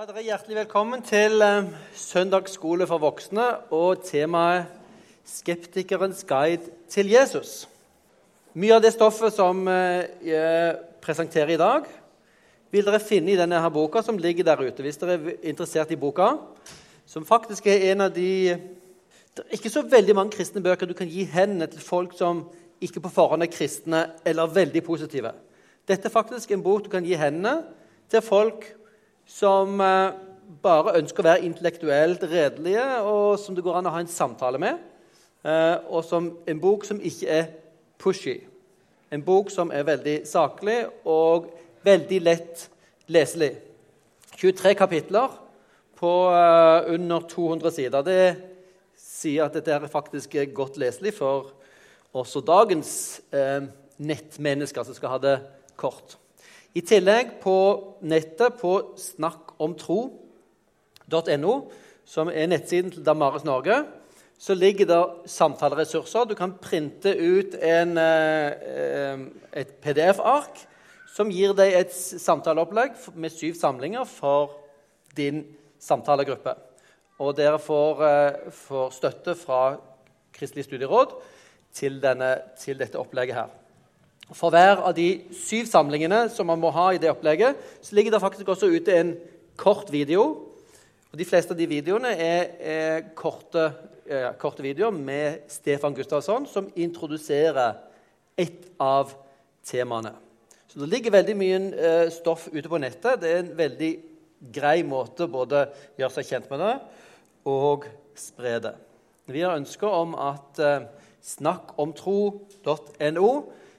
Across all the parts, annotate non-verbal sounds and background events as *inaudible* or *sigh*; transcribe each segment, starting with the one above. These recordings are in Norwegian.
Er dere hjertelig velkommen til eh, søndagsskole for voksne og temaet 'Skeptikerens guide til Jesus'. Mye av det stoffet som eh, jeg presenterer i dag, vil dere finne i denne her boka som ligger der ute. Hvis dere er interessert i boka, som faktisk er en av de Det er ikke så veldig mange kristne bøker du kan gi hendene til folk som ikke på forhånd er kristne eller veldig positive. Dette er faktisk en bok du kan gi hendene til folk som eh, bare ønsker å være intellektuelt redelige, og som det går an å ha en samtale med. Eh, og som en bok som ikke er pushy. En bok som er veldig saklig og veldig lett leselig. 23 kapitler på eh, under 200 sider. Det sier at dette er faktisk godt leselig for også dagens nettmennesker som skal ha det kort. I tillegg på nettet på snakkomtro.no, som er nettsiden til Damaris Norge, så ligger det samtaleressurser. Du kan printe ut en, eh, et PDF-ark som gir deg et samtaleopplegg med syv samlinger for din samtalegruppe. Og dere får, eh, får støtte fra Kristelig studieråd til, denne, til dette opplegget her. For hver av de syv samlingene som man må ha i det opplegget, så ligger det faktisk også ute en kort video. Og De fleste av de videoene er, er korte, eh, korte, videoer med Stefan Gustavsson, som introduserer ett av temaene. Så Det ligger veldig mye eh, stoff ute på nettet. Det er en veldig grei måte både å gjøre seg kjent med det og spre det. Vi har ønske om at eh, snakkomtro.no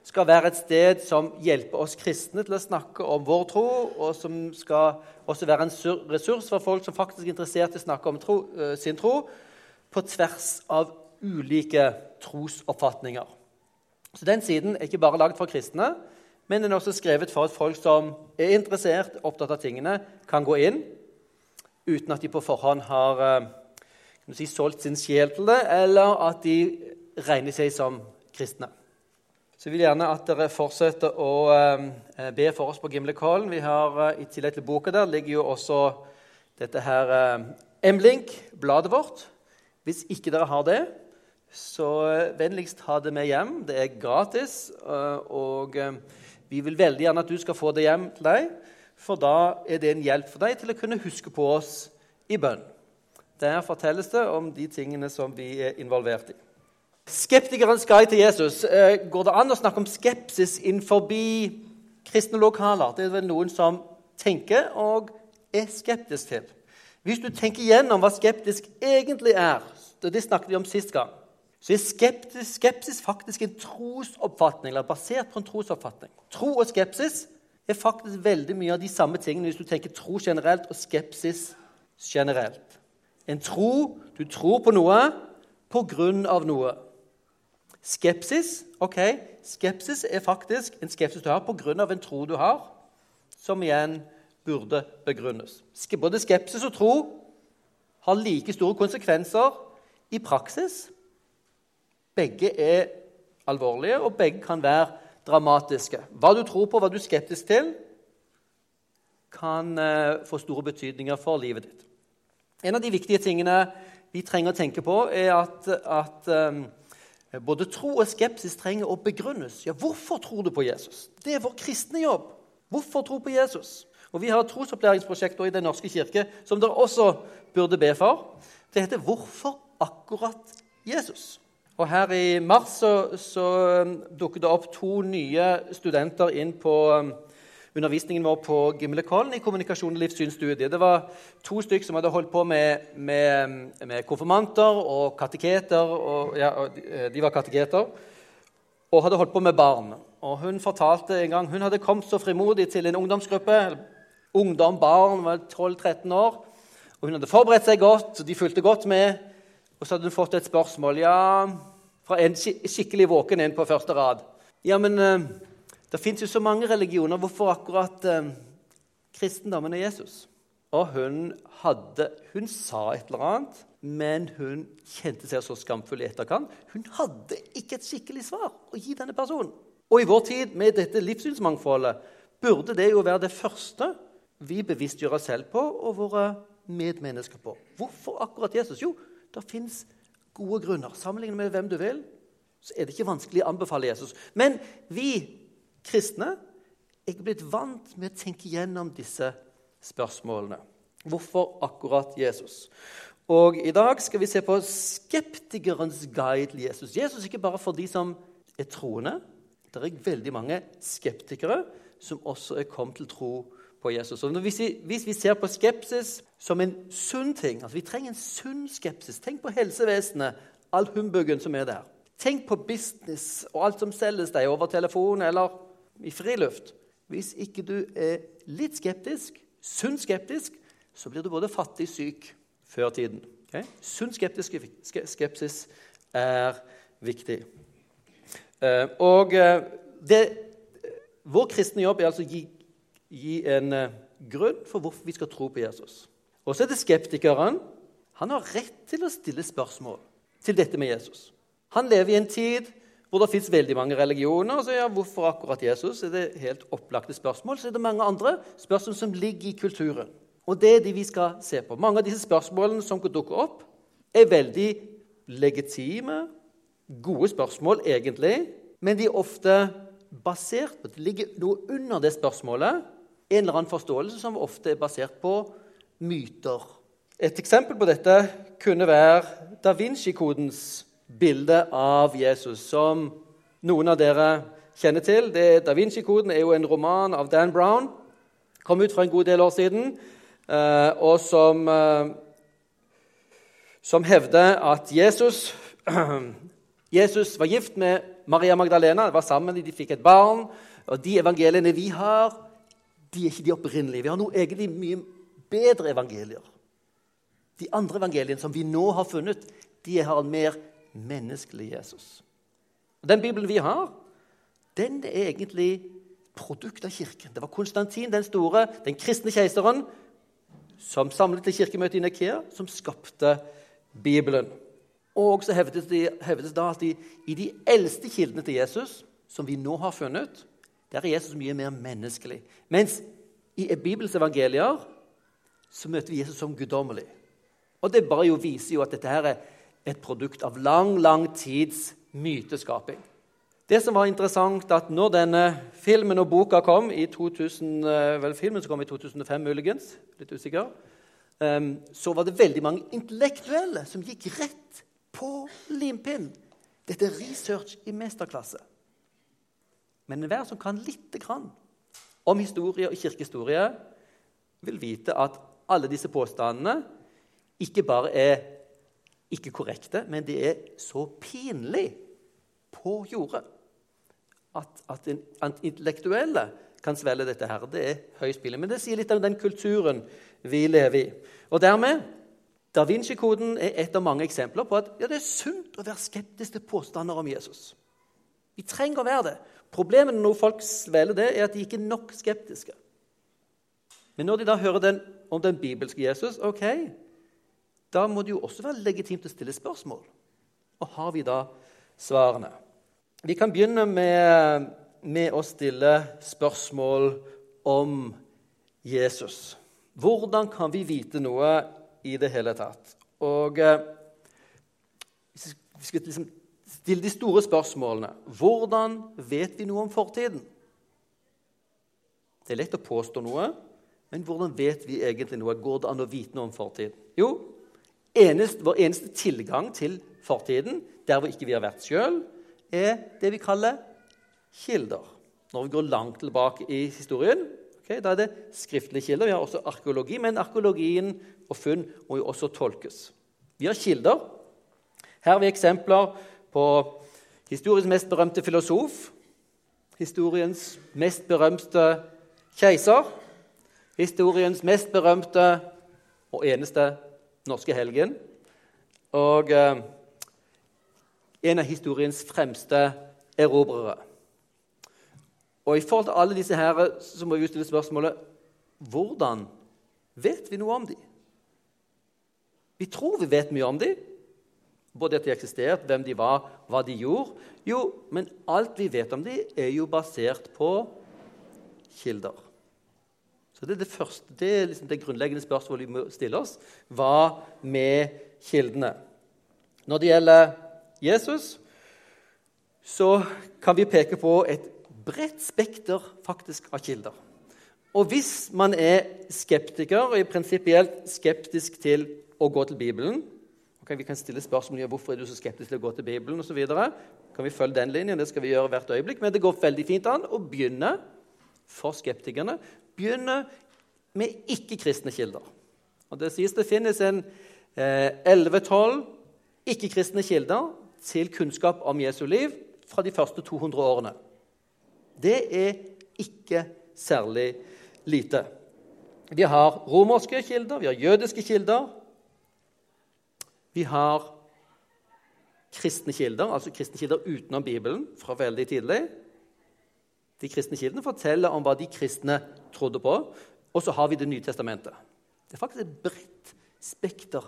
skal være et sted som hjelper oss kristne til å snakke om vår tro, og som skal også være en ressurs for folk som faktisk er interessert i å snakke om tro, uh, sin tro på tvers av ulike trosoppfatninger. Så Den siden er ikke bare lagd for kristne, men den er også skrevet for at folk som er interessert, opptatt av tingene, kan gå inn uten at de på forhånd har uh, si, solgt sin sjel til det, eller at de regner seg som kristne. Så jeg vil gjerne at dere fortsetter å eh, be for oss på Gimlekollen. Vi har, eh, I tillegg til boka der ligger jo også dette her eh, M-link, bladet vårt. Hvis ikke dere har det, så vennligst ha det med hjem. Det er gratis. Og vi vil veldig gjerne at du skal få det hjem til deg, for da er det en hjelp for deg til å kunne huske på oss i bønn. Der fortelles det om de tingene som vi er involvert i. Skeptikerens guide til Jesus. Eh, går det an å snakke om skepsis innenfor kristne lokaler? Det er vel noen som tenker og er skeptisk til. Hvis du tenker gjennom hva skeptisk egentlig er, det snakket vi om sist gang, så er skeptis, skepsis faktisk en trosoppfatning, eller basert på en trosoppfatning. Tro og skepsis er faktisk veldig mye av de samme tingene hvis du tenker tro generelt og skepsis generelt. En tro Du tror på noe på grunn av noe. Skepsis ok, skepsis er faktisk en skepsis du har pga. en tro du har, som igjen burde begrunnes. Både skepsis og tro har like store konsekvenser i praksis. Begge er alvorlige, og begge kan være dramatiske. Hva du tror på, hva du er skeptisk til, kan uh, få store betydninger for livet ditt. En av de viktige tingene vi trenger å tenke på, er at, at um, både tro og skepsis trenger å begrunnes. Ja, Hvorfor tror du på Jesus? Det er vår kristne jobb. Hvorfor tro på Jesus? Og Vi har trosopplæringsprosjekter i Den norske kirke som dere også burde be for. Det heter 'Hvorfor akkurat Jesus?' Og Her i mars så, så um, dukket det opp to nye studenter inn på um, undervisningen vår på Gimlekollen i kommunikasjon og livssynsstudiet. Det var to stykker som hadde holdt på med, med, med konfirmanter og kateketer. Og, ja, de var kateketer. Og hadde holdt på med barn. Og Hun fortalte en gang hun hadde kommet så frimodig til en ungdomsgruppe ungdom, barn, var 12-13 år. Og hun hadde forberedt seg godt, de fulgte godt med. Og så hadde hun fått et spørsmål ja, fra en skikkelig våken en på første rad. Ja, men uh, det fins jo så mange religioner. Hvorfor akkurat eh, kristendommen og Jesus? Og hun, hadde, hun sa et eller annet, men hun kjente seg så skamfull i etterkant. Hun hadde ikke et skikkelig svar å gi denne personen. Og i vår tid, med dette livssynsmangfoldet, burde det jo være det første vi bevisstgjør oss selv på og våre medmennesker på. Hvorfor akkurat Jesus? Jo, det fins gode grunner. Sammenlignet med hvem du vil, så er det ikke vanskelig å anbefale Jesus. Men vi kristne er ikke blitt vant med å tenke gjennom disse spørsmålene. Hvorfor akkurat Jesus? Og I dag skal vi se på skeptikerens guide til Jesus. Jesus ikke bare for de som er troende. Det er veldig mange skeptikere som også er kommet til tro på Jesus. Og hvis vi, hvis vi ser på skepsis som en sunn ting altså Vi trenger en sunn skepsis. Tenk på helsevesenet, all humbuggen som er der. Tenk på business og alt som selges deg over telefon eller i friluft. Hvis ikke du er litt skeptisk, sunn skeptisk, så blir du både fattig og syk før tiden. Okay? Sunn skeptisk skepsis er viktig. Uh, og uh, det, vår kristne jobb er altså å gi, gi en grunn for hvorfor vi skal tro på Jesus. Og så er det skeptikeren. Han har rett til å stille spørsmål til dette med Jesus. Han lever i en tid hvor det fins veldig mange religioner. så ja, Hvorfor akkurat Jesus? er det helt opplagte spørsmål. Så er det mange andre spørsmål som ligger i kulturen. Og det er de vi skal se på. Mange av disse spørsmålene som dukker opp, er veldig legitime, gode spørsmål egentlig, men de er ofte basert på Det ligger noe under det spørsmålet, en eller annen forståelse som ofte er basert på myter. Et eksempel på dette kunne være Da Vinci-kodens bilde av Jesus, som noen av dere kjenner til. Det Da Vinci-koden er jo en roman av Dan Brown. Kom ut for en god del år siden. Eh, og som, eh, som hevder at Jesus, *clears throat* Jesus var gift med Maria Magdalena. De var sammen, de fikk et barn. Og de evangeliene vi har, de er ikke de opprinnelige. Vi har noe egentlig mye bedre evangelier. De andre evangeliene som vi nå har funnet, de har en mer menneskelig Jesus. Og Den Bibelen vi har, den er egentlig produkt av Kirken. Det var Konstantin den store, den kristne keiseren, som samlet til kirkemøtet i Nikea, som skapte Bibelen. Og så hevdes det, hevdes det at de, i de eldste kildene til Jesus, som vi nå har funnet, der er Jesus mye mer menneskelig. Mens i Bibels evangelier så møter vi Jesus som guddommelig. Og det bare jo viser jo at dette her er et produkt av lang, lang tids myteskaping. Det som var interessant, at når denne filmen og boka kom i 2000, eh, vel, filmen som kom i 2005, muligens, litt usikker, ehm, så var det veldig mange intellektuelle som gikk rett på limpinn. Dette er research i mesterklasse. Men enhver som kan lite grann om historie og kirkehistorie, vil vite at alle disse påstandene ikke bare er ikke korrekte, men de er så pinlig på jordet at, at, en, at intellektuelle kan svelge dette her. Det er høyspillet. Men det sier litt om den kulturen vi lever i. Og dermed Da Vinci-koden er et av mange eksempler på at ja, det er sunt å være skeptisk til påstander om Jesus. Vi trenger å være det. Problemet når folk svelger det, er at de ikke er nok skeptiske. Men når de da hører den, om den bibelske Jesus ok, da må det jo også være legitimt å stille spørsmål. Og har vi da svarene? Vi kan begynne med, med å stille spørsmål om Jesus. Hvordan kan vi vite noe i det hele tatt? Og eh, Vi skal liksom stille de store spørsmålene. Hvordan vet vi noe om fortiden? Det er lett å påstå noe, men hvordan vet vi egentlig noe? Går det an å vite noe om fortiden? Jo, eneste, vår eneste tilgang til fortiden, der hvor ikke vi har vært sjøl, er det vi kaller kilder. Når vi går langt tilbake i historien, okay, da er det skriftlige kilder. Vi har også arkeologi, men arkeologien og funn må jo også tolkes. Vi har kilder. Her har vi eksempler på historiens mest berømte filosof, historiens mest berømte keiser, historiens mest berømte og eneste norske helgen. Og eh, en av historiens fremste erobrere. Og I forhold til alle disse her, så må vi stille spørsmålet hvordan vet vi noe om dem? Vi tror vi vet mye om dem, både at de eksisterte, hvem de var, hva de gjorde. Jo, men alt vi vet om dem, er jo basert på kilder. Så Det er det, første, det, er liksom det grunnleggende spørsmålet vi må stille oss. Hva med kildene? Når det gjelder Jesus, så kan vi peke på et bredt spekter faktisk av kilder. Og hvis man er skeptiker og er prinsipielt skeptisk til å gå til Bibelen okay, Vi kan stille spørsmål om hvorfor er du så skeptisk til å gå til Bibelen osv. Kan vi følge den linjen? Det skal vi gjøre hvert øyeblikk. Men det går veldig fint an å begynne for skeptikerne begynne med ikke-kristne kilder. Og Det sies det finnes en eh, 11-12 ikke-kristne kilder til kunnskap om Jesu liv fra de første 200 årene. Det er ikke særlig lite. Vi har romerske kilder, vi har jødiske kilder. Vi har kristne kilder, altså kristne kilder utenom Bibelen fra veldig tidlig. De kristne kildene forteller om hva de kristne trodde på. Og så har vi Det nye testamentet. Det er faktisk et bredt spekter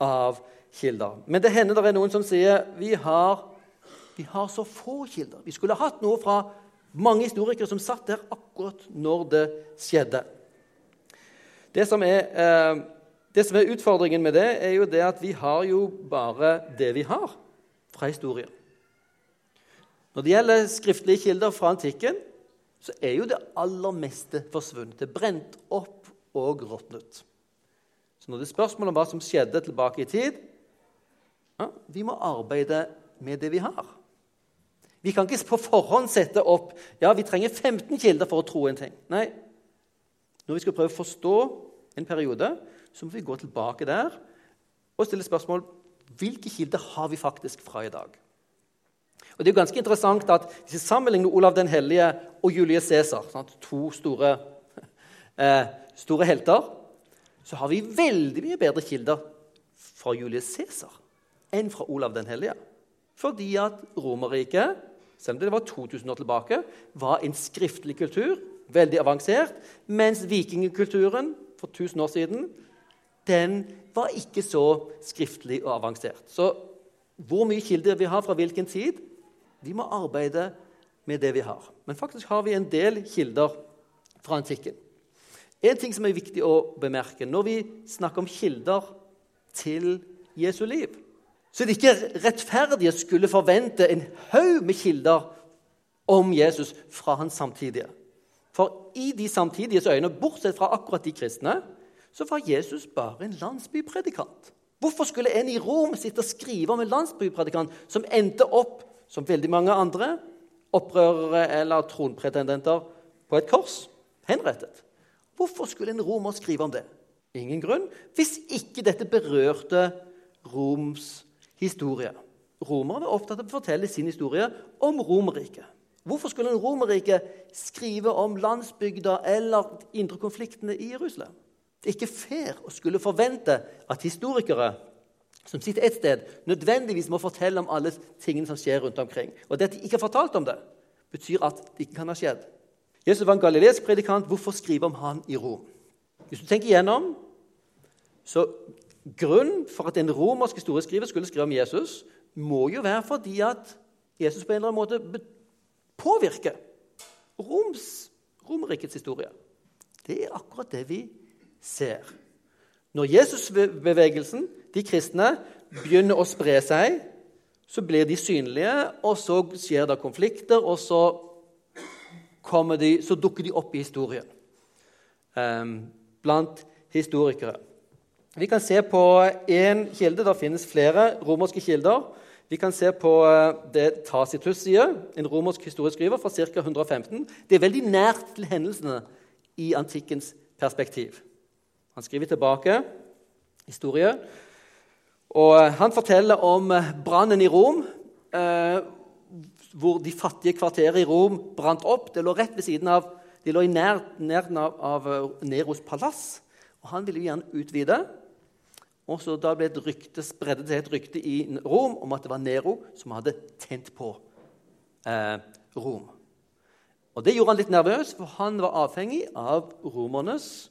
av kilder. Men det hender det er noen som sier vi har, vi har så få kilder. Vi skulle hatt noe fra mange historikere som satt der akkurat når det skjedde. Det som er, eh, det som er utfordringen med det, er jo det at vi har jo bare det vi har fra historien. Når det gjelder skriftlige kilder fra antikken, så er jo det aller meste forsvunnet. Brent opp og råtnet. Så når det er spørsmål om hva som skjedde tilbake i tid ja, Vi må arbeide med det vi har. Vi kan ikke på forhånd sette opp ja, vi trenger 15 kilder for å tro en ting. Nei. Når vi skal prøve å forstå en periode, så må vi gå tilbake der og stille spørsmål hvilke kilder har vi faktisk fra i dag. Og Det er jo ganske interessant at Hvis vi sammenligner Olav den hellige og Julius Cæsar, to store, *laughs* eh, store helter, så har vi veldig mye bedre kilder fra Julius Cæsar enn fra Olav den hellige. Fordi at Romerriket selv om det var 2000 år tilbake, var en skriftlig kultur, veldig avansert, mens vikingkulturen for 1000 år siden den var ikke så skriftlig og avansert. Så hvor mye kilder vi har fra hvilken tid Vi må arbeide med det vi har. Men faktisk har vi en del kilder fra antikken. En ting som er viktig å bemerke når vi snakker om kilder til Jesu liv, så det ikke rettferdig å skulle forvente en haug med kilder om Jesus fra hans samtidige. For i de samtidiges øyne, bortsett fra akkurat de kristne, så var Jesus bare en landsbypredikant. Hvorfor skulle en i Rom sitte og skrive om en landsbypredikant som endte opp, som veldig mange andre, opprørere eller tronpretendenter, på et kors, henrettet? Hvorfor skulle en romer skrive om det? Ingen grunn, hvis ikke dette berørte Roms historie. Romerne var opptatt av å fortelle sin historie om Romerriket. Hvorfor skulle en Romerrike skrive om landsbygda eller indre konfliktene i Jerusalem? Det er ikke fair å skulle forvente at historikere som sitter et sted, nødvendigvis må fortelle om alle tingene som skjer rundt omkring. Og det at de ikke har fortalt om det, betyr at det ikke kan ha skjedd. Jesus var en galileisk predikant. Hvorfor skrive om han i Rom? Hvis du tenker igjennom, så Grunnen for at en romersk historieskriver skulle skrive om Jesus, må jo være fordi at Jesus på en eller annen måte påvirker Roms, Romerrikets historie. Det er akkurat det vi ser. Når Jesusbevegelsen, de kristne, begynner å spre seg, så blir de synlige, og så skjer det konflikter, og så, de, så dukker de opp i historien um, blant historikere. Vi kan se på én kilde. Det finnes flere romerske kilder. Vi kan se på eh, det Tacitus sier, en romersk historieskriver fra ca. 115. Det er veldig nært til hendelsene i antikkens perspektiv. Han skriver tilbake historie. Og eh, han forteller om eh, brannen i Rom, hvor de fattige kvarterene i Rom brant opp. Det lå rett ved siden av de lå i nær- nærheten av, av eh, Neros palass. Og han ville gjerne utvide. Og så Da ble et rykte, spredde det et rykte i Rom om at det var Nero som hadde tent på eh, Rom. Og Det gjorde han litt nervøs, for han var avhengig av romernes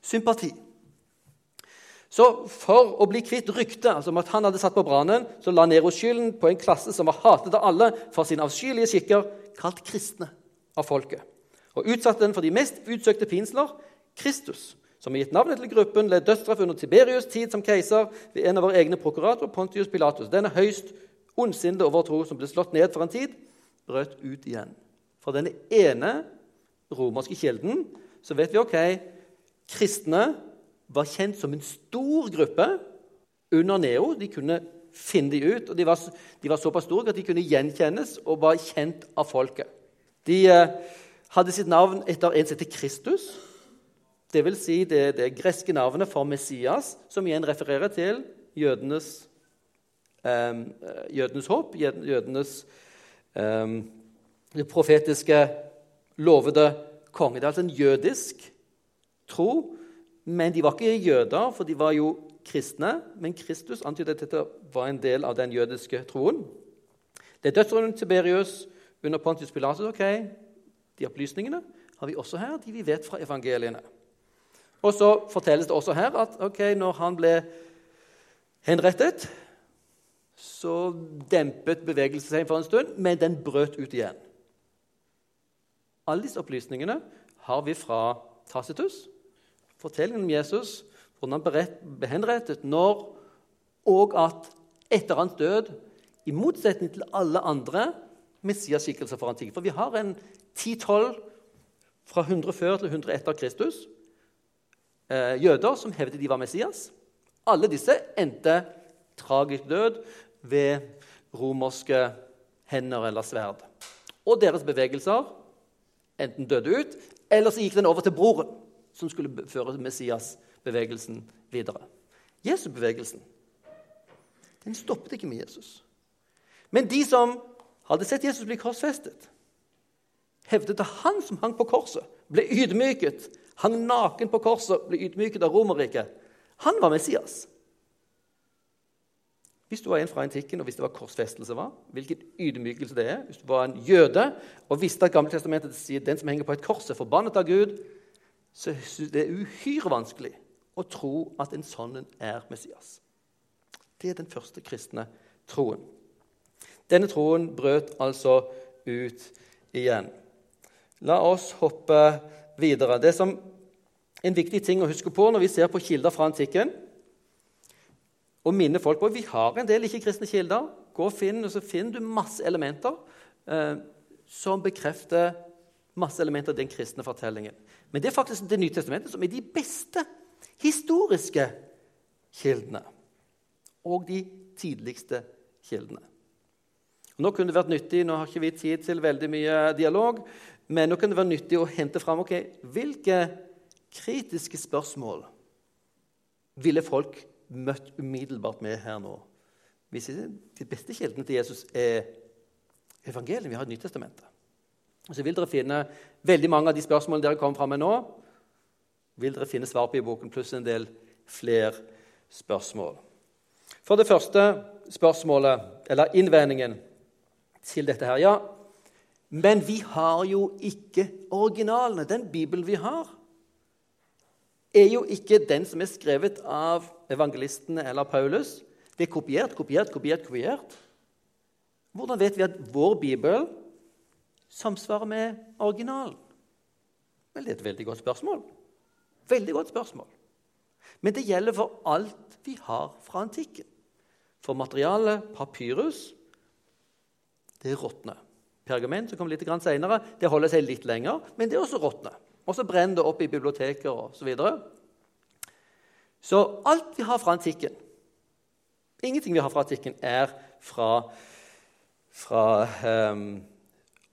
sympati. Så for å bli kvitt ryktet altså om at han hadde satt på brannen, så la Nero skylden på en klasse som var hatet av alle for sine avskyelige skikker, kalt kristne av folket, og utsatte den for de mest utsøkte pinsler, Kristus, som har gitt navnet til gruppen, led dødsstraff under Tiberius' tid som keiser ved en av våre egne prokurator, Pontius Pilatus. Denne høyst ondsinnede overtro som ble slått ned for en tid, brøt ut igjen. Fra denne ene romerske kilden så vet vi ok, kristne var kjent som en stor gruppe under Neo. De kunne finne de ut, og de var, de var såpass store at de kunne gjenkjennes og var kjent av folket. De eh, hadde sitt navn etter en som heter Kristus. Det vil si det, det greske navnet for Messias, som igjen refererer til jødenes, eh, jødenes håp, jødenes det profetiske, lovede konge. Det er altså en jødisk tro men de var ikke jøder, for de var jo kristne. Men Kristus antydet at dette var en del av den jødiske troen. Det er dødsrunden Tiberius under Pontius Pilatus. ok, De opplysningene har vi også her, de vi vet fra evangeliene. Og så fortelles det også her at ok, når han ble henrettet, så dempet bevegelsen seg for en stund, men den brøt ut igjen. Alle disse opplysningene har vi fra Tacitus fortellingen om Jesus, hvordan han ble henrettet, når og at etter hans død, i motsetning til alle andre Messias-skikkelser for antikken For vi har en 10-12 fra 100 før til 100 etter Kristus. Eh, jøder som hevdet de var Messias. Alle disse endte tragisk død ved romerske hender eller sverd. Og deres bevegelser enten døde ut, eller så gikk den over til broren som skulle føre Messias-bevegelsen videre. Jesu-bevegelsen den stoppet ikke med Jesus. Men de som hadde sett Jesus bli korsfestet, hevdet at han som hang på korset, ble ydmyket, hang naken på korset, ble ydmyket av Romerriket. Han var Messias. Hvis du var en fra antikken og visste hva korsfestelse var, hvilken ydmykelse det er, hvis du var en jøde og visste at Gammeltestamentet sier den som henger på et kors, er forbannet av Gud, så det er uhyre vanskelig å tro at en sånn er Messias. Det er den første kristne troen. Denne troen brøt altså ut igjen. La oss hoppe videre. Det som En viktig ting å huske på når vi ser på kilder fra antikken, og minne folk på Vi har en del ikke-kristne kilder. Gå og finn, og så finner du masse elementer eh, som bekrefter masse elementer av den kristne fortellingen. Men det er faktisk Det nye testamentet som er de beste historiske kildene. Og de tidligste kildene. Nå kunne det vært nyttig, nå har ikke vi tid til veldig mye dialog, men nå kunne det være nyttig å hente fram okay, hvilke kritiske spørsmål ville folk møtt umiddelbart med her nå. Hvis De beste kildene til Jesus er evangeliet. Vi har Nytestamentet. Så vil dere finne veldig mange av de spørsmålene dere kom fram med nå. vil dere finne svar på i boken, pluss en del flere spørsmål. For det første spørsmålet, eller innvendingen til dette her Ja, men vi har jo ikke originalene. Den Bibelen vi har, er jo ikke den som er skrevet av evangelistene eller Paulus. Det er kopiert, kopiert, kopiert, kopiert. Hvordan vet vi at vår bibel samsvarer med originalen? Vel, det er et veldig godt spørsmål. Veldig godt spørsmål. Men det gjelder for alt vi har fra antikken. For materialet papyrus det råtner. Pergament som kommer litt senere, det holder seg litt lenger, men det er også råtner. Og så brenner det opp i biblioteker osv. Så, videre. så alt vi har fra antikken Ingenting vi har fra antikken, er fra, fra um,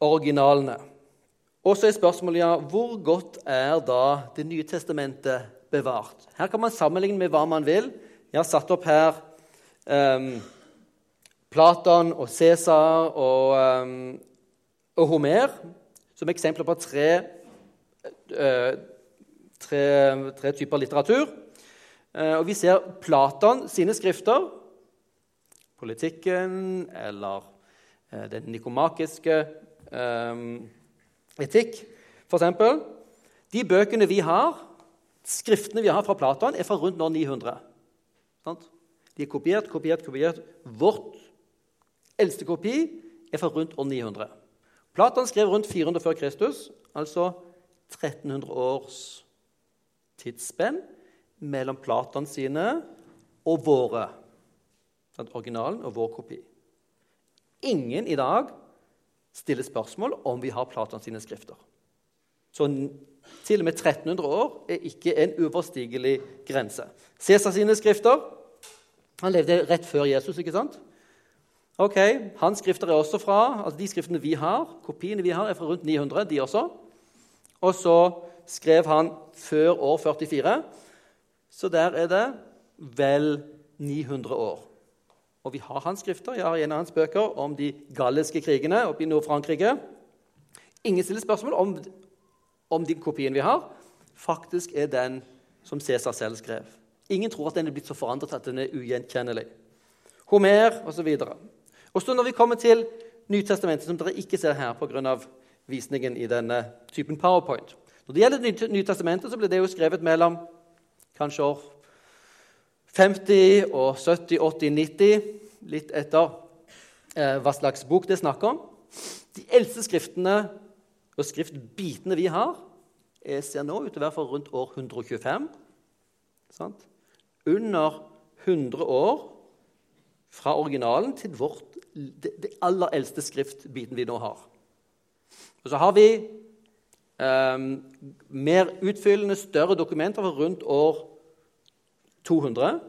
originalene. Og så er spørsmålet ja, hvor godt er da Det nye testamentet bevart? Her kan man sammenligne med hva man vil. Jeg har satt opp her um, Platon og Cæsar og, um, og, Homer som eksempler på tre uh, tre, tre typer litteratur. Uh, og vi ser Platon sine skrifter, politikken eller uh, den nikomakiske eh, etikk, f.eks. De bøkene vi har, skriftene vi har fra Platon, er fra rundt år 900. De er kopiert, kopiert, kopiert. Vårt eldste kopi er fra rundt år 900. Platon skrev rundt 400 før Kristus, altså 1300 års tidsspenn mellom Platon sine og våre. Originalen og vår kopi. Ingen i dag stiller spørsmål om vi har Platon sine skrifter. Så til og med 1300 år er ikke en uoverstigelig grense. Cæsar sine skrifter Han levde rett før Jesus, ikke sant? Ok, Hans skrifter er også fra altså De skriftene vi har, kopiene vi har, er fra rundt 900, de også. Og så skrev han før år 44, så der er det vel 900 år. Og vi har hans skrifter. Jeg har en av hans bøker om de galliske krigene oppe i Nord-Frankrike. Ingen stiller spørsmål om, om den kopien vi har, faktisk er den som Cæsar selv skrev. Ingen tror at den er blitt så forandret at den er ugjenkjennelig. Homer osv. Og så når vi kommer til Nytestamentet, som dere ikke ser her pga. visningen i denne typen powerpoint Når det gjelder Nytestamentet, så ble det jo skrevet mellom kanskje år 50 og 70, 80, 90, litt etter eh, hva slags bok det er snakk om. De eldste skriftene og skriftbitene vi har, jeg ser nå ut til å være for rundt år 125. Sant? Under 100 år fra originalen til vårt, det, det, aller eldste skriftbiten vi nå har. Og så har vi eh, mer utfyllende, større dokumenter for rundt år 200,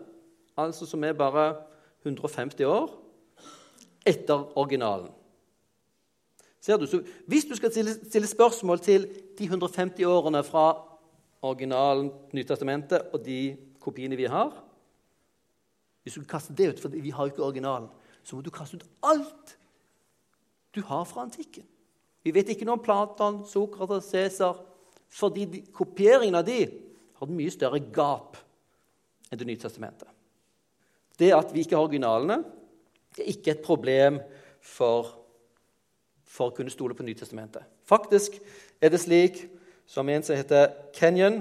altså som er bare 150 år etter originalen. Ser du? Så hvis du skal stille, spørsmål til de 150 årene fra originalen, Nytestamentet, og de kopiene vi har Hvis du kaster det ut, for vi har jo ikke originalen, så må du kaste ut alt du har fra antikken. Vi vet ikke noe om Platon, Sokrates, Cæsar, fordi de, kopieringen av de har et mye større gap enn Det nye testamentet. Det at vi ikke har originalene, er ikke et problem for for å kunne stole på Nytestamentet. Faktisk er det slik som en som heter Kenyon,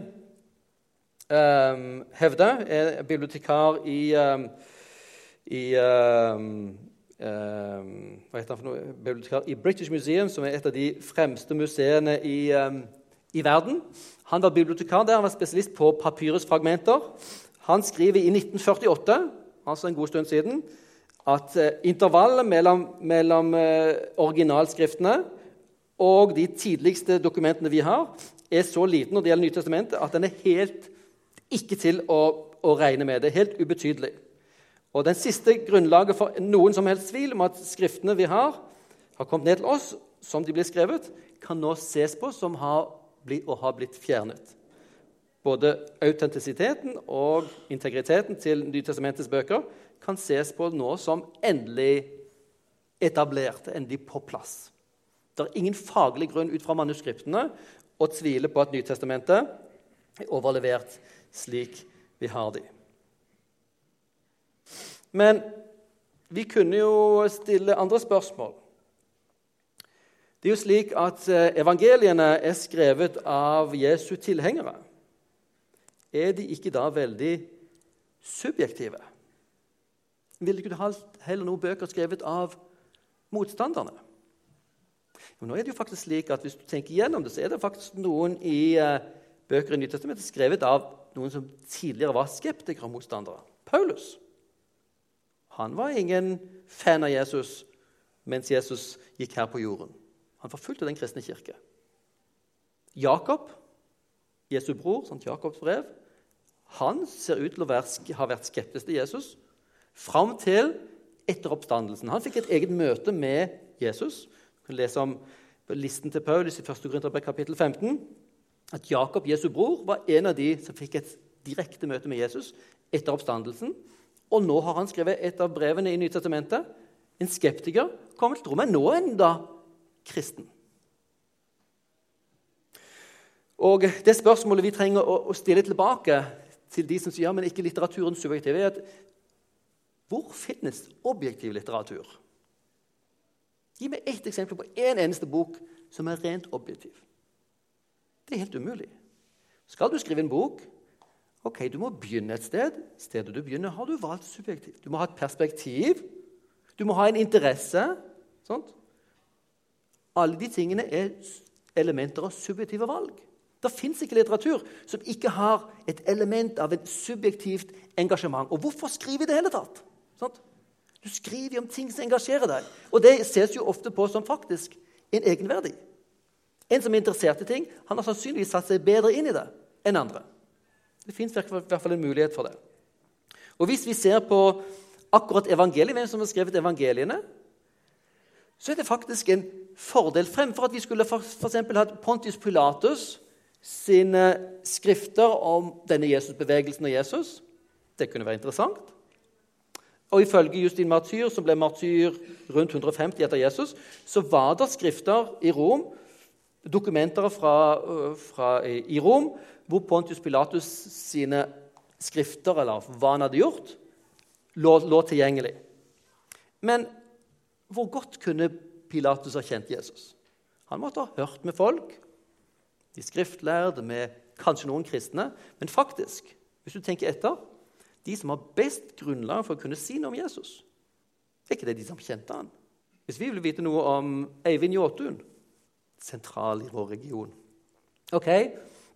um, hevder, er bibliotekar i, um, i um, hva heter han for noe? Bibliotekar i British Museum, som er et av de fremste museene i, i verden. Han var bibliotekar der, han var spesialist på papyrusfragmenter. Han skriver i 1948, altså en god stund siden, at eh, intervallet mellom, mellom eh, originalskriftene og de tidligste dokumentene vi har, er så liten når det gjelder Nytestamentet, at den er helt ikke til å, å regne med. Det er helt ubetydelig. Og Den siste grunnlaget for noen som helst tvil om at skriftene vi har, har kommet ned til oss som de blir skrevet, kan nå ses på som har blitt, og har blitt fjernet. Både autentisiteten og integriteten til Nytestamentets bøker kan ses på nå som endelig etablert, endelig på plass. Det er ingen faglig grunn ut fra manuskriptene å tvile på at Nytestamentet er overlevert slik vi har de. Men vi kunne jo stille andre spørsmål. Det er jo slik at eh, evangeliene er skrevet av Jesu tilhengere. Er de ikke da veldig subjektive? Ville du heller noen bøker skrevet av motstanderne? Men nå er det jo faktisk slik at Hvis du tenker gjennom det, så er det faktisk noen i uh, bøker i Nytestamentet skrevet av noen som tidligere var skeptikere og motstandere. Paulus. Han var ingen fan av Jesus mens Jesus gikk her på jorden. Han forfulgte den kristne kirke. Jakob, Jesu bror, sant, Jakobs brev, han ser ut til å ha vært skeptisk til Jesus fram til etter oppstandelsen. Han fikk et eget møte med Jesus. Du kan lese om listen til Paulus i 1. Korinterbrev kapittel 15. At Jakob, Jesu bror, var en av de som fikk et direkte møte med Jesus etter oppstandelsen. Og nå har han skrevet et av brevene i Nytestamentet. En skeptiker kommer til tro, men nå enda kristen. Og det spørsmålet vi trenger å, stille tilbake til de som sier ja, men ikke litteraturen subjektiv, er at hvor finnes objektiv litteratur? Gi meg ett eksempel på én en eneste bok som er rent objektiv. Det er helt umulig. Skal du skrive en bok, ok, du må begynne et sted. Stedet du begynner, har du valgt subjektivt. Du må ha et perspektiv. Du må ha en interesse. Sånt. Alle de tingene er elementer av subjektive valg. Det fins ikke litteratur som ikke har et element av et subjektivt engasjement. Og hvorfor skrive i det hele tatt? Sånt. Du skriver om ting som engasjerer deg. Og det ses jo ofte på som faktisk en egenverdi. En som er interessert i ting, han har sannsynligvis satt seg bedre inn i det enn andre. Det fins i hvert fall en mulighet for det. Og Hvis vi ser på akkurat evangeliet, hvem som har skrevet evangeliene, så er det faktisk en fordel fremfor at vi skulle for, for hatt Pontius Pilatus sine skrifter om denne Jesusbevegelsen og Jesus. Det kunne være interessant. Og Ifølge Justin Martyr, som ble martyr rundt 150 etter Jesus, så var det skrifter i Rom, dokumenter fra, fra, i Rom hvor Pontius Pilatus sine skrifter, eller hva han hadde gjort, lå, lå tilgjengelig. Men hvor godt kunne Pilatus ha kjent Jesus? Han måtte ha hørt med folk, de skriftlærde, med kanskje noen kristne. Men faktisk, hvis du tenker etter, de som har best grunnlag for å kunne si noe om Jesus, er ikke det de som kjente han. Hvis vi vil vite noe om Eivind Jåtun, sentral i vår region Ok,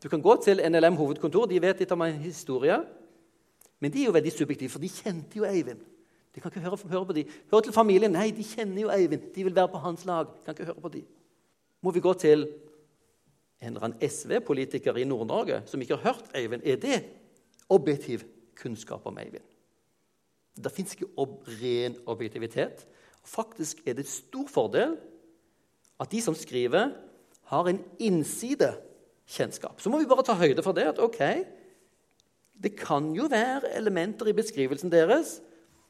Du kan gå til NLM hovedkontor, de vet litt om en historie. Men de er jo veldig subjektive, for de kjente jo Eivind. De kan ikke høre, høre på de. Hør til familien. Nei, de kjenner jo Eivind. De vil være på hans lag. De kan ikke høre på de. Må vi gå til en eller annen SV-politiker i Nord-Norge som ikke har hørt Eivind? Er det objektiv kunnskap om Eivind. Det fins ikke ob ren objektivitet. Faktisk er det et stor fordel at de som skriver, har en innsidekjennskap. Så må vi bare ta høyde for det. at ok, Det kan jo være elementer i beskrivelsen deres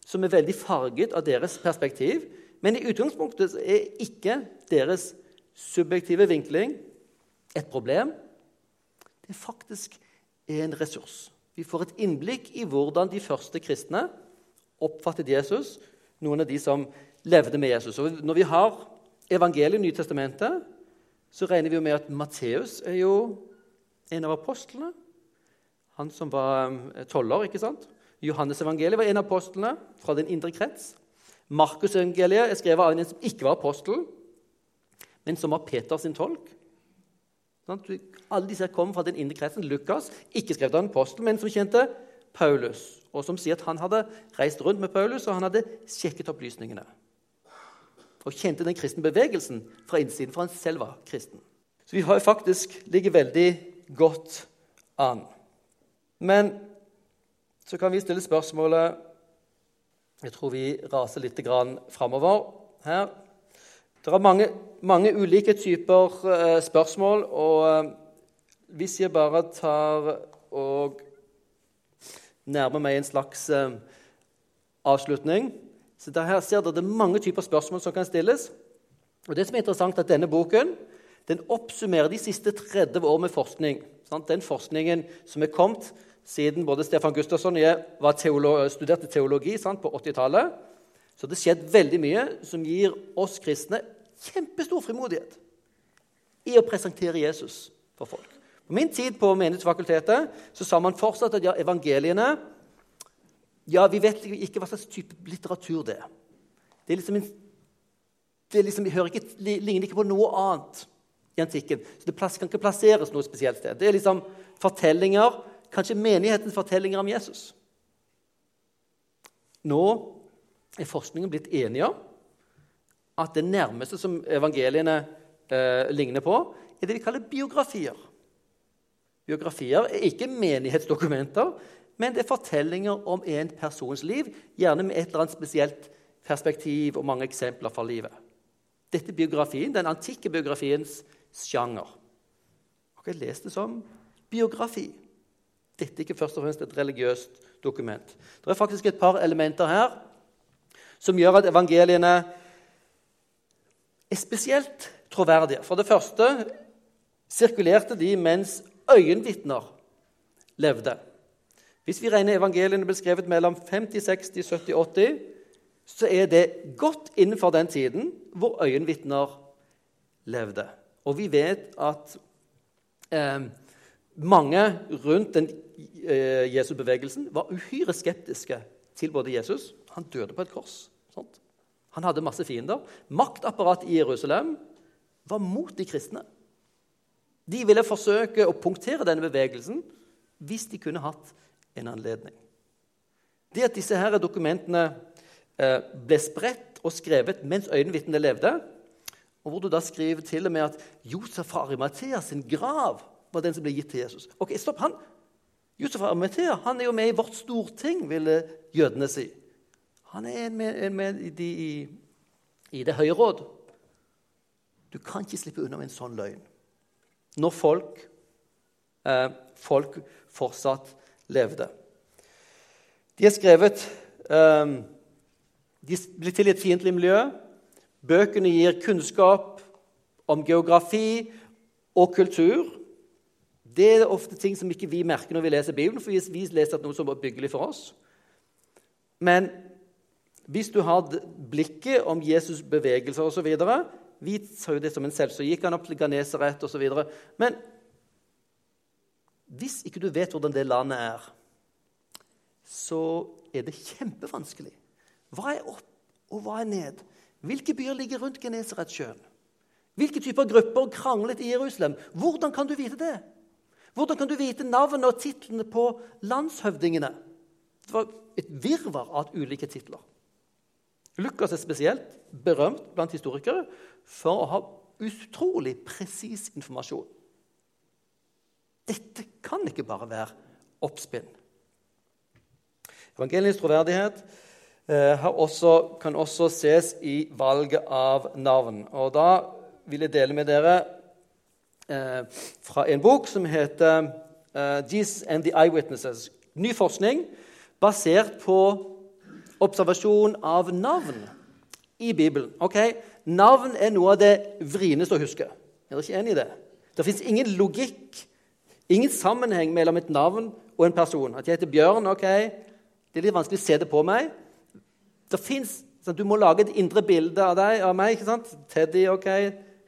som er veldig farget av deres perspektiv, men i utgangspunktet er ikke deres subjektive vinkling et problem. Det er faktisk en ressurs. Vi får et innblikk i hvordan de første kristne oppfattet Jesus, noen av de som levde med Jesus. Og når vi har evangeliet i Nytestamentet, så regner vi jo med at Matteus er jo en av apostlene. Han som var eh, toller, ikke sant? Johannes evangeliet var en av apostlene fra den indre krets. Markus evangeliet er skrevet av en som ikke var apostel, men som var Peters tolk. Alle disse kommer fra den indre kretsen. Lukas, ikke skrevet av en apostel, men som kjente Paulus, og som sier at han hadde reist rundt med Paulus og han hadde sjekket opplysningene. Og kjente den kristne bevegelsen fra innsiden, for han selv var kristen. Så vi har faktisk ligget veldig godt an. Men så kan vi stille spørsmålet Jeg tror vi raser litt framover her. Det er mange, mange ulike typer uh, spørsmål, og hvis jeg bare tar og nærmer meg en slags uh, avslutning så Her ser dere det er mange typer spørsmål som kan stilles. Og det som er interessant er at Denne boken den oppsummerer de siste 30 år med forskning. Sant? Den forskningen som er kommet siden både Stefan Gustavsson og jeg teolo studerte teologi sant, på 80-tallet. Så det skjedd veldig mye som gir oss kristne kjempestor frimodighet i å presentere Jesus for folk. På min tid på Menighetsfakultetet så sa man fortsatt at ja, evangeliene ja, Vi vet ikke hva slags type litteratur det er. Det, er liksom en, det liksom, ikke, ligner ikke på noe annet i antikken. Så det kan ikke plasseres noe spesielt sted. Det er liksom fortellinger, kanskje menighetens fortellinger om Jesus. Nå er forskningen blitt enige om at det nærmeste som evangeliene eh, ligner på, er det vi kaller biografier. Biografier er ikke menighetsdokumenter, men det er fortellinger om en persons liv, gjerne med et eller annet spesielt perspektiv og mange eksempler fra livet. Dette er biografien, den antikke biografiens sjanger. Og jeg leste det som biografi. Dette er ikke først og fremst et religiøst dokument. Det er faktisk et par elementer her som gjør at evangeliene er spesielt troverdige. For det første sirkulerte de mens øyenvitner levde. Hvis vi regner evangeliene beskrevet mellom 50, 60, 70, 80, så er det godt innenfor den tiden hvor øyenvitner levde. Og vi vet at eh, mange rundt den eh, Jesusbevegelsen var uhyre skeptiske til både Jesus Han døde på et kors. Sant? Han hadde masse fiender. Maktapparatet i Jerusalem var mot de kristne. De ville forsøke å punktere denne bevegelsen hvis de kunne hatt en anledning. Det at disse her dokumentene eh, ble spredt og skrevet mens øyenvitnene levde, og hvor du da skriver til og med at Josef fra Arimathea sin grav var den som ble gitt til Jesus. Ok, stopp, han, Josef fra Arimathea han er jo med i vårt storting, ville jødene si. Han er med, med de, i, i Det høye råd. Du kan ikke slippe unna med en sånn løgn når folk, eh, folk fortsatt levde. De er skrevet eh, De blir til i et fiendtlig miljø. Bøkene gir kunnskap om geografi og kultur. Det er ofte ting som ikke vi merker når vi leser Bibelen, for vi leser noe som er byggelig for oss. Men hvis du hadde blikket om Jesus' bevegelser osv. Vi sa jo det som en selv, så gikk han opp til Ganesaret osv. Men hvis ikke du vet hvordan det landet er, så er det kjempevanskelig. Hva er opp, og hva er ned? Hvilke byer ligger rundt Genesaretsjøen? Hvilke typer grupper kranglet i Jerusalem? Hvordan kan du vite det? Hvordan kan du vite navnene og titlene på landshøvdingene? Det var et virvar av ulike titler. Lukas er spesielt berømt blant historikere for å ha utrolig presis informasjon. Dette kan ikke bare være oppspinn. Evangeliets troverdighet eh, også, kan også ses i valget av navn. Og Da vil jeg dele med dere eh, fra en bok som heter eh, 'Jesus and the Eyewitnesses'. Ny forskning basert på observasjon av navn i Bibelen. Ok, Navn er noe av det vrieneste å huske. Er dere ikke enig i det? Det fins ingen logikk, ingen sammenheng mellom et navn og en person. At jeg heter Bjørn, ok, det er litt vanskelig å se det på meg. Det finnes, sånn, Du må lage et indre bilde av deg, av meg. ikke sant? Teddy, ok,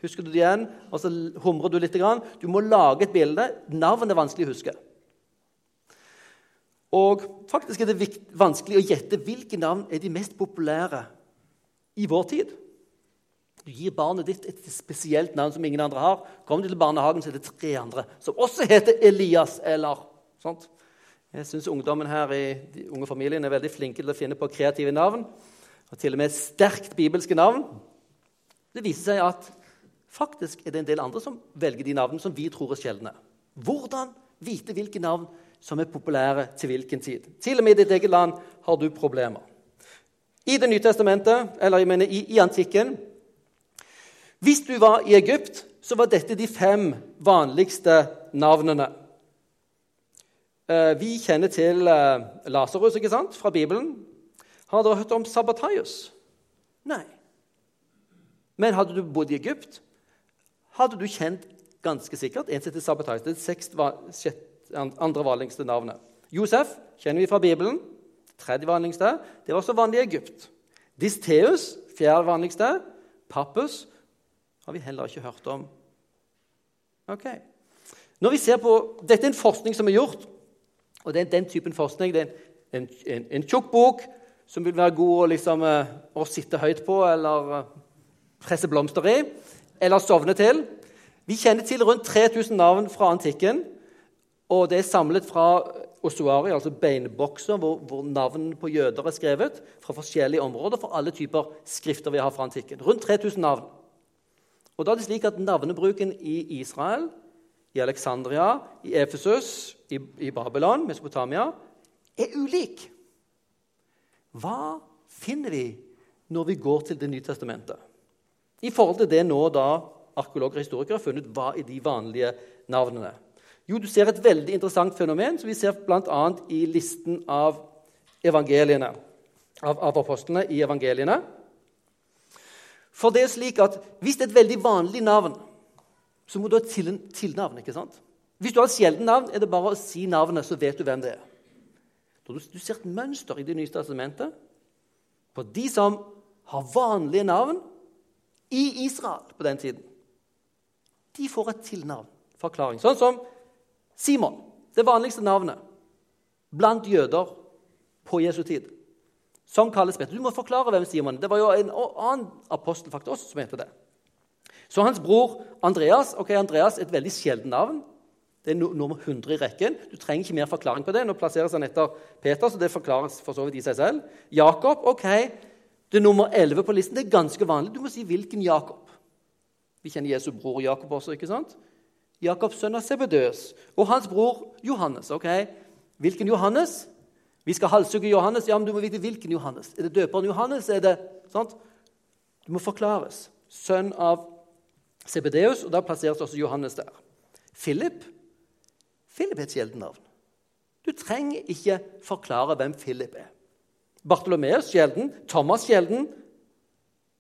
husker du det igjen? Og så humrer du litt. Du må lage et bilde. Navn er vanskelig å huske. Og faktisk er det vanskelig å gjette hvilke navn er de mest populære i vår tid. Du gir barnet ditt et spesielt navn som ingen andre har. Kommer du til barnehagen, så er det tre andre som også heter Elias eller sånt. Jeg syns ungdommen her i de unge familiene er veldig flinke til å finne på kreative navn. Og til og med sterkt bibelske navn. Det viser seg at faktisk er det en del andre som velger de navnene som vi tror er sjeldne. Hvordan vite hvilke navn som er populære til hvilken tid. Til og med i ditt eget land har du problemer. I Det nye testamentet, eller jeg mener i, i antikken Hvis du var i Egypt, så var dette de fem vanligste navnene. Eh, vi kjenner til Lasarus ikke sant, fra Bibelen. Har dere hørt om Sabbataios? Nei. Men hadde du bodd i Egypt, hadde du kjent ganske sikkert en som heter Sabbataios. Det er seks, andre vanligste navnet. Josef kjenner vi fra Bibelen. Tredje vanligste. Det var også vanlig i Egypt. Disteus, fjerde vanligste. Pappus har vi heller ikke hørt om. Ok. Når vi ser på, Dette er en forskning som er gjort. og det er den typen forskning. Det er en, en, en tjukk bok som vil være god å, liksom, eh, å sitte høyt på eller eh, presse blomster i, eller sovne til. Vi kjenner til rundt 3000 navn fra antikken. Og det er samlet fra ossuari, altså beinbokser, hvor, hvor navn på jøder er skrevet. Fra forskjellige områder, for alle typer skrifter vi har fra antikken. Rundt 3000 navn. Og da er det slik at Navnebruken i Israel, i Alexandria, i Efesus, i, i Babylon, Mesopotamia, er ulik. Hva finner vi når vi går til Det nye testamentet? I forhold til det nå da arkeologer og historikere har funnet hva er de vanlige navnene. Jo, du ser et veldig interessant fenomen som vi ser bl.a. i listen av evangeliene, av, av apostlene i evangeliene. For det er slik at Hvis det er et veldig vanlig navn så må du ha et til tilnavn. ikke sant? Hvis du har et sjelden navn, er det bare å si navnet, så vet du hvem det er. Du, du ser et mønster i Det nye testamentet på de som har vanlige navn i Israel på den tiden. De får et tilnavn, forklaring. Sånn som Simon, det vanligste navnet blant jøder på Jesu tid. Som kalles Peter. Du må forklare hvem Simon er. Det var jo en annen apostel faktisk også som heter det. Så hans bror Andreas ok, Andreas er et veldig sjeldent navn. Det er nummer 100 i rekken. Du trenger ikke mer forklaring på det. Nå plasseres han etter Peter, så det forklares for så vidt i seg selv. Jakob ok, det er nummer 11 på listen. Det er ganske vanlig. Du må si hvilken Jakob. Vi kjenner Jesu bror Jakob også. ikke sant? Jakob, sønn av Sebedøs. Og hans bror Johannes. ok? Hvilken Johannes? Vi skal halshugge Johannes. Ja, men du må vite hvilken Johannes. Er det døperen Johannes? Er det, sant? Du må forklares. Sønn av Sebedeus, og da plasseres også Johannes der. Philip Philip er et sjeldent navn. Du trenger ikke forklare hvem Philip er. Bartolomeus sjelden. Thomas sjelden.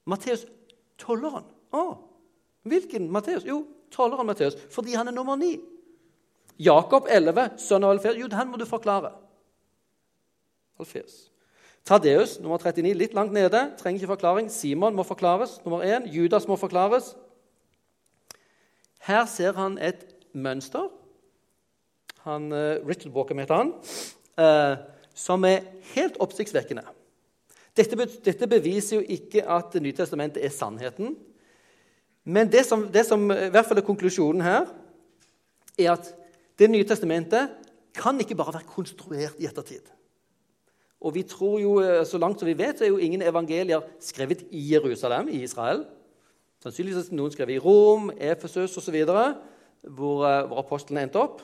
Matteus tolleren. Å, hvilken Matteus? Jo, tolleren Matteus, fordi han er nummer ni. Jakob 11, sønn av Alfeus. Jo, han må du forklare. Alfeus. Tadeus, nummer 39, litt langt nede. Trenger ikke forklaring. Simon må forklares. Nummer 1. Judas må forklares. Her ser han et mønster. Han, uh, Richard Walker heter han. Uh, som er helt oppsiktsvekkende. Dette, dette, beviser jo ikke at Nytestamentet er sannheten. Men det som, det som i hvert fall er konklusjonen her, er at Det nye testamentet kan ikke bare være konstruert i ettertid. Og vi tror jo, eh, Så langt som vi vet, så er jo ingen evangelier skrevet i Jerusalem, i Israel. Sannsynligvis er noen skrevet i Rom, Efesus osv., hvor, eh, hvor apostlene endte opp.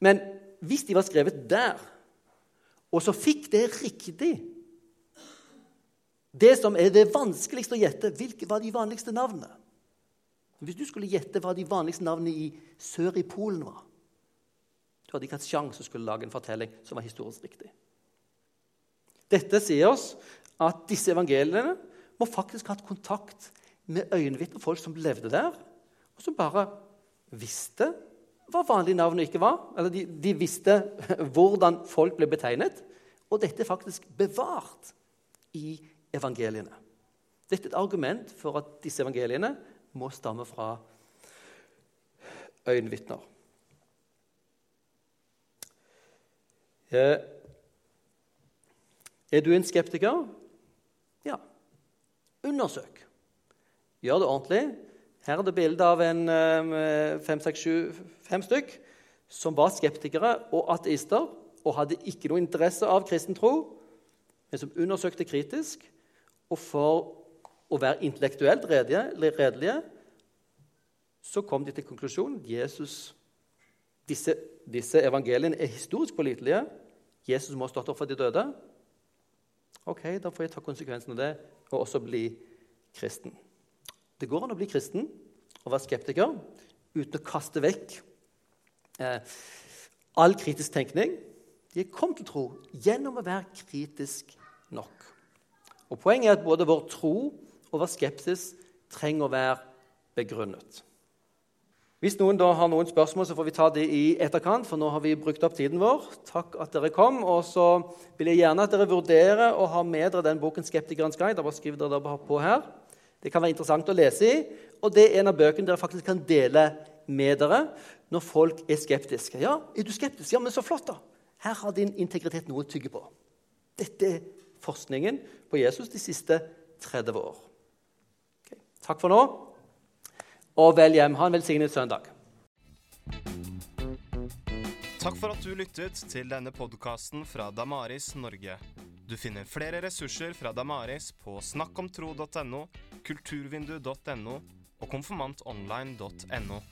Men hvis de var skrevet der, og så fikk det riktig Det som er det vanskeligste å gjette, hvilke var de vanligste navnene? Hvis du skulle gjette hva de vanligste navnene i sør i Polen var Du hadde ikke hatt sjanse å skulle lage en fortelling som var historisk riktig. Dette sier oss at disse evangeliene må faktisk ha hatt kontakt med øyenvitner, folk som levde der, og som bare visste hva vanlige navn ikke var. Eller de, de, visste *laughs* hvordan folk ble betegnet. Og dette er faktisk bevart i evangeliene. Dette er et argument for at disse evangeliene må stamme fra øyenvitner. Eh, er du en skeptiker? Ja. Undersøk. Gjør det ordentlig. Her er det bilde av en eh, fem, seks, sju, fem stykk som var skeptikere og ateister og hadde ikke noe interesse av kristen tro, men som undersøkte kritisk. Og for å være intellektuelt redelige så kom de til konklusjonen Jesus, disse, disse evangeliene er historisk pålitelige. Jesus må ha stått opp for de døde. Ok, Da får jeg ta konsekvensen av det og også bli kristen. Det går an å bli kristen og være skeptiker uten å kaste vekk eh, all kritisk tenkning. De kommet til tro gjennom å være kritisk nok. Og Poenget er at både vår tro og vår skepsis trenger å være begrunnet. Hvis noen da har noen spørsmål, så får vi ta det i etterkant, for nå har vi brukt opp tiden vår. Takk at dere kom. Og så vil jeg gjerne at dere vurderer å ha med dere den boken 'Skeptikerens guide'. Bare skriv dere på her. Det kan være interessant å lese i, og det er en av bøkene dere faktisk kan dele med dere når folk er skeptiske. Ja, er du skeptisk? Ja, men så flott, da. Her har din integritet noe å tygge på. Dette forskningen på Jesus de siste 30 år. Okay. Takk for nå, og vel hjem. Ha en velsignet søndag. Takk for at du lyttet til denne podkasten fra Damaris Norge. Du finner flere ressurser fra Damaris på snakkomtro.no, kulturvindu.no og konfirmantonline.no.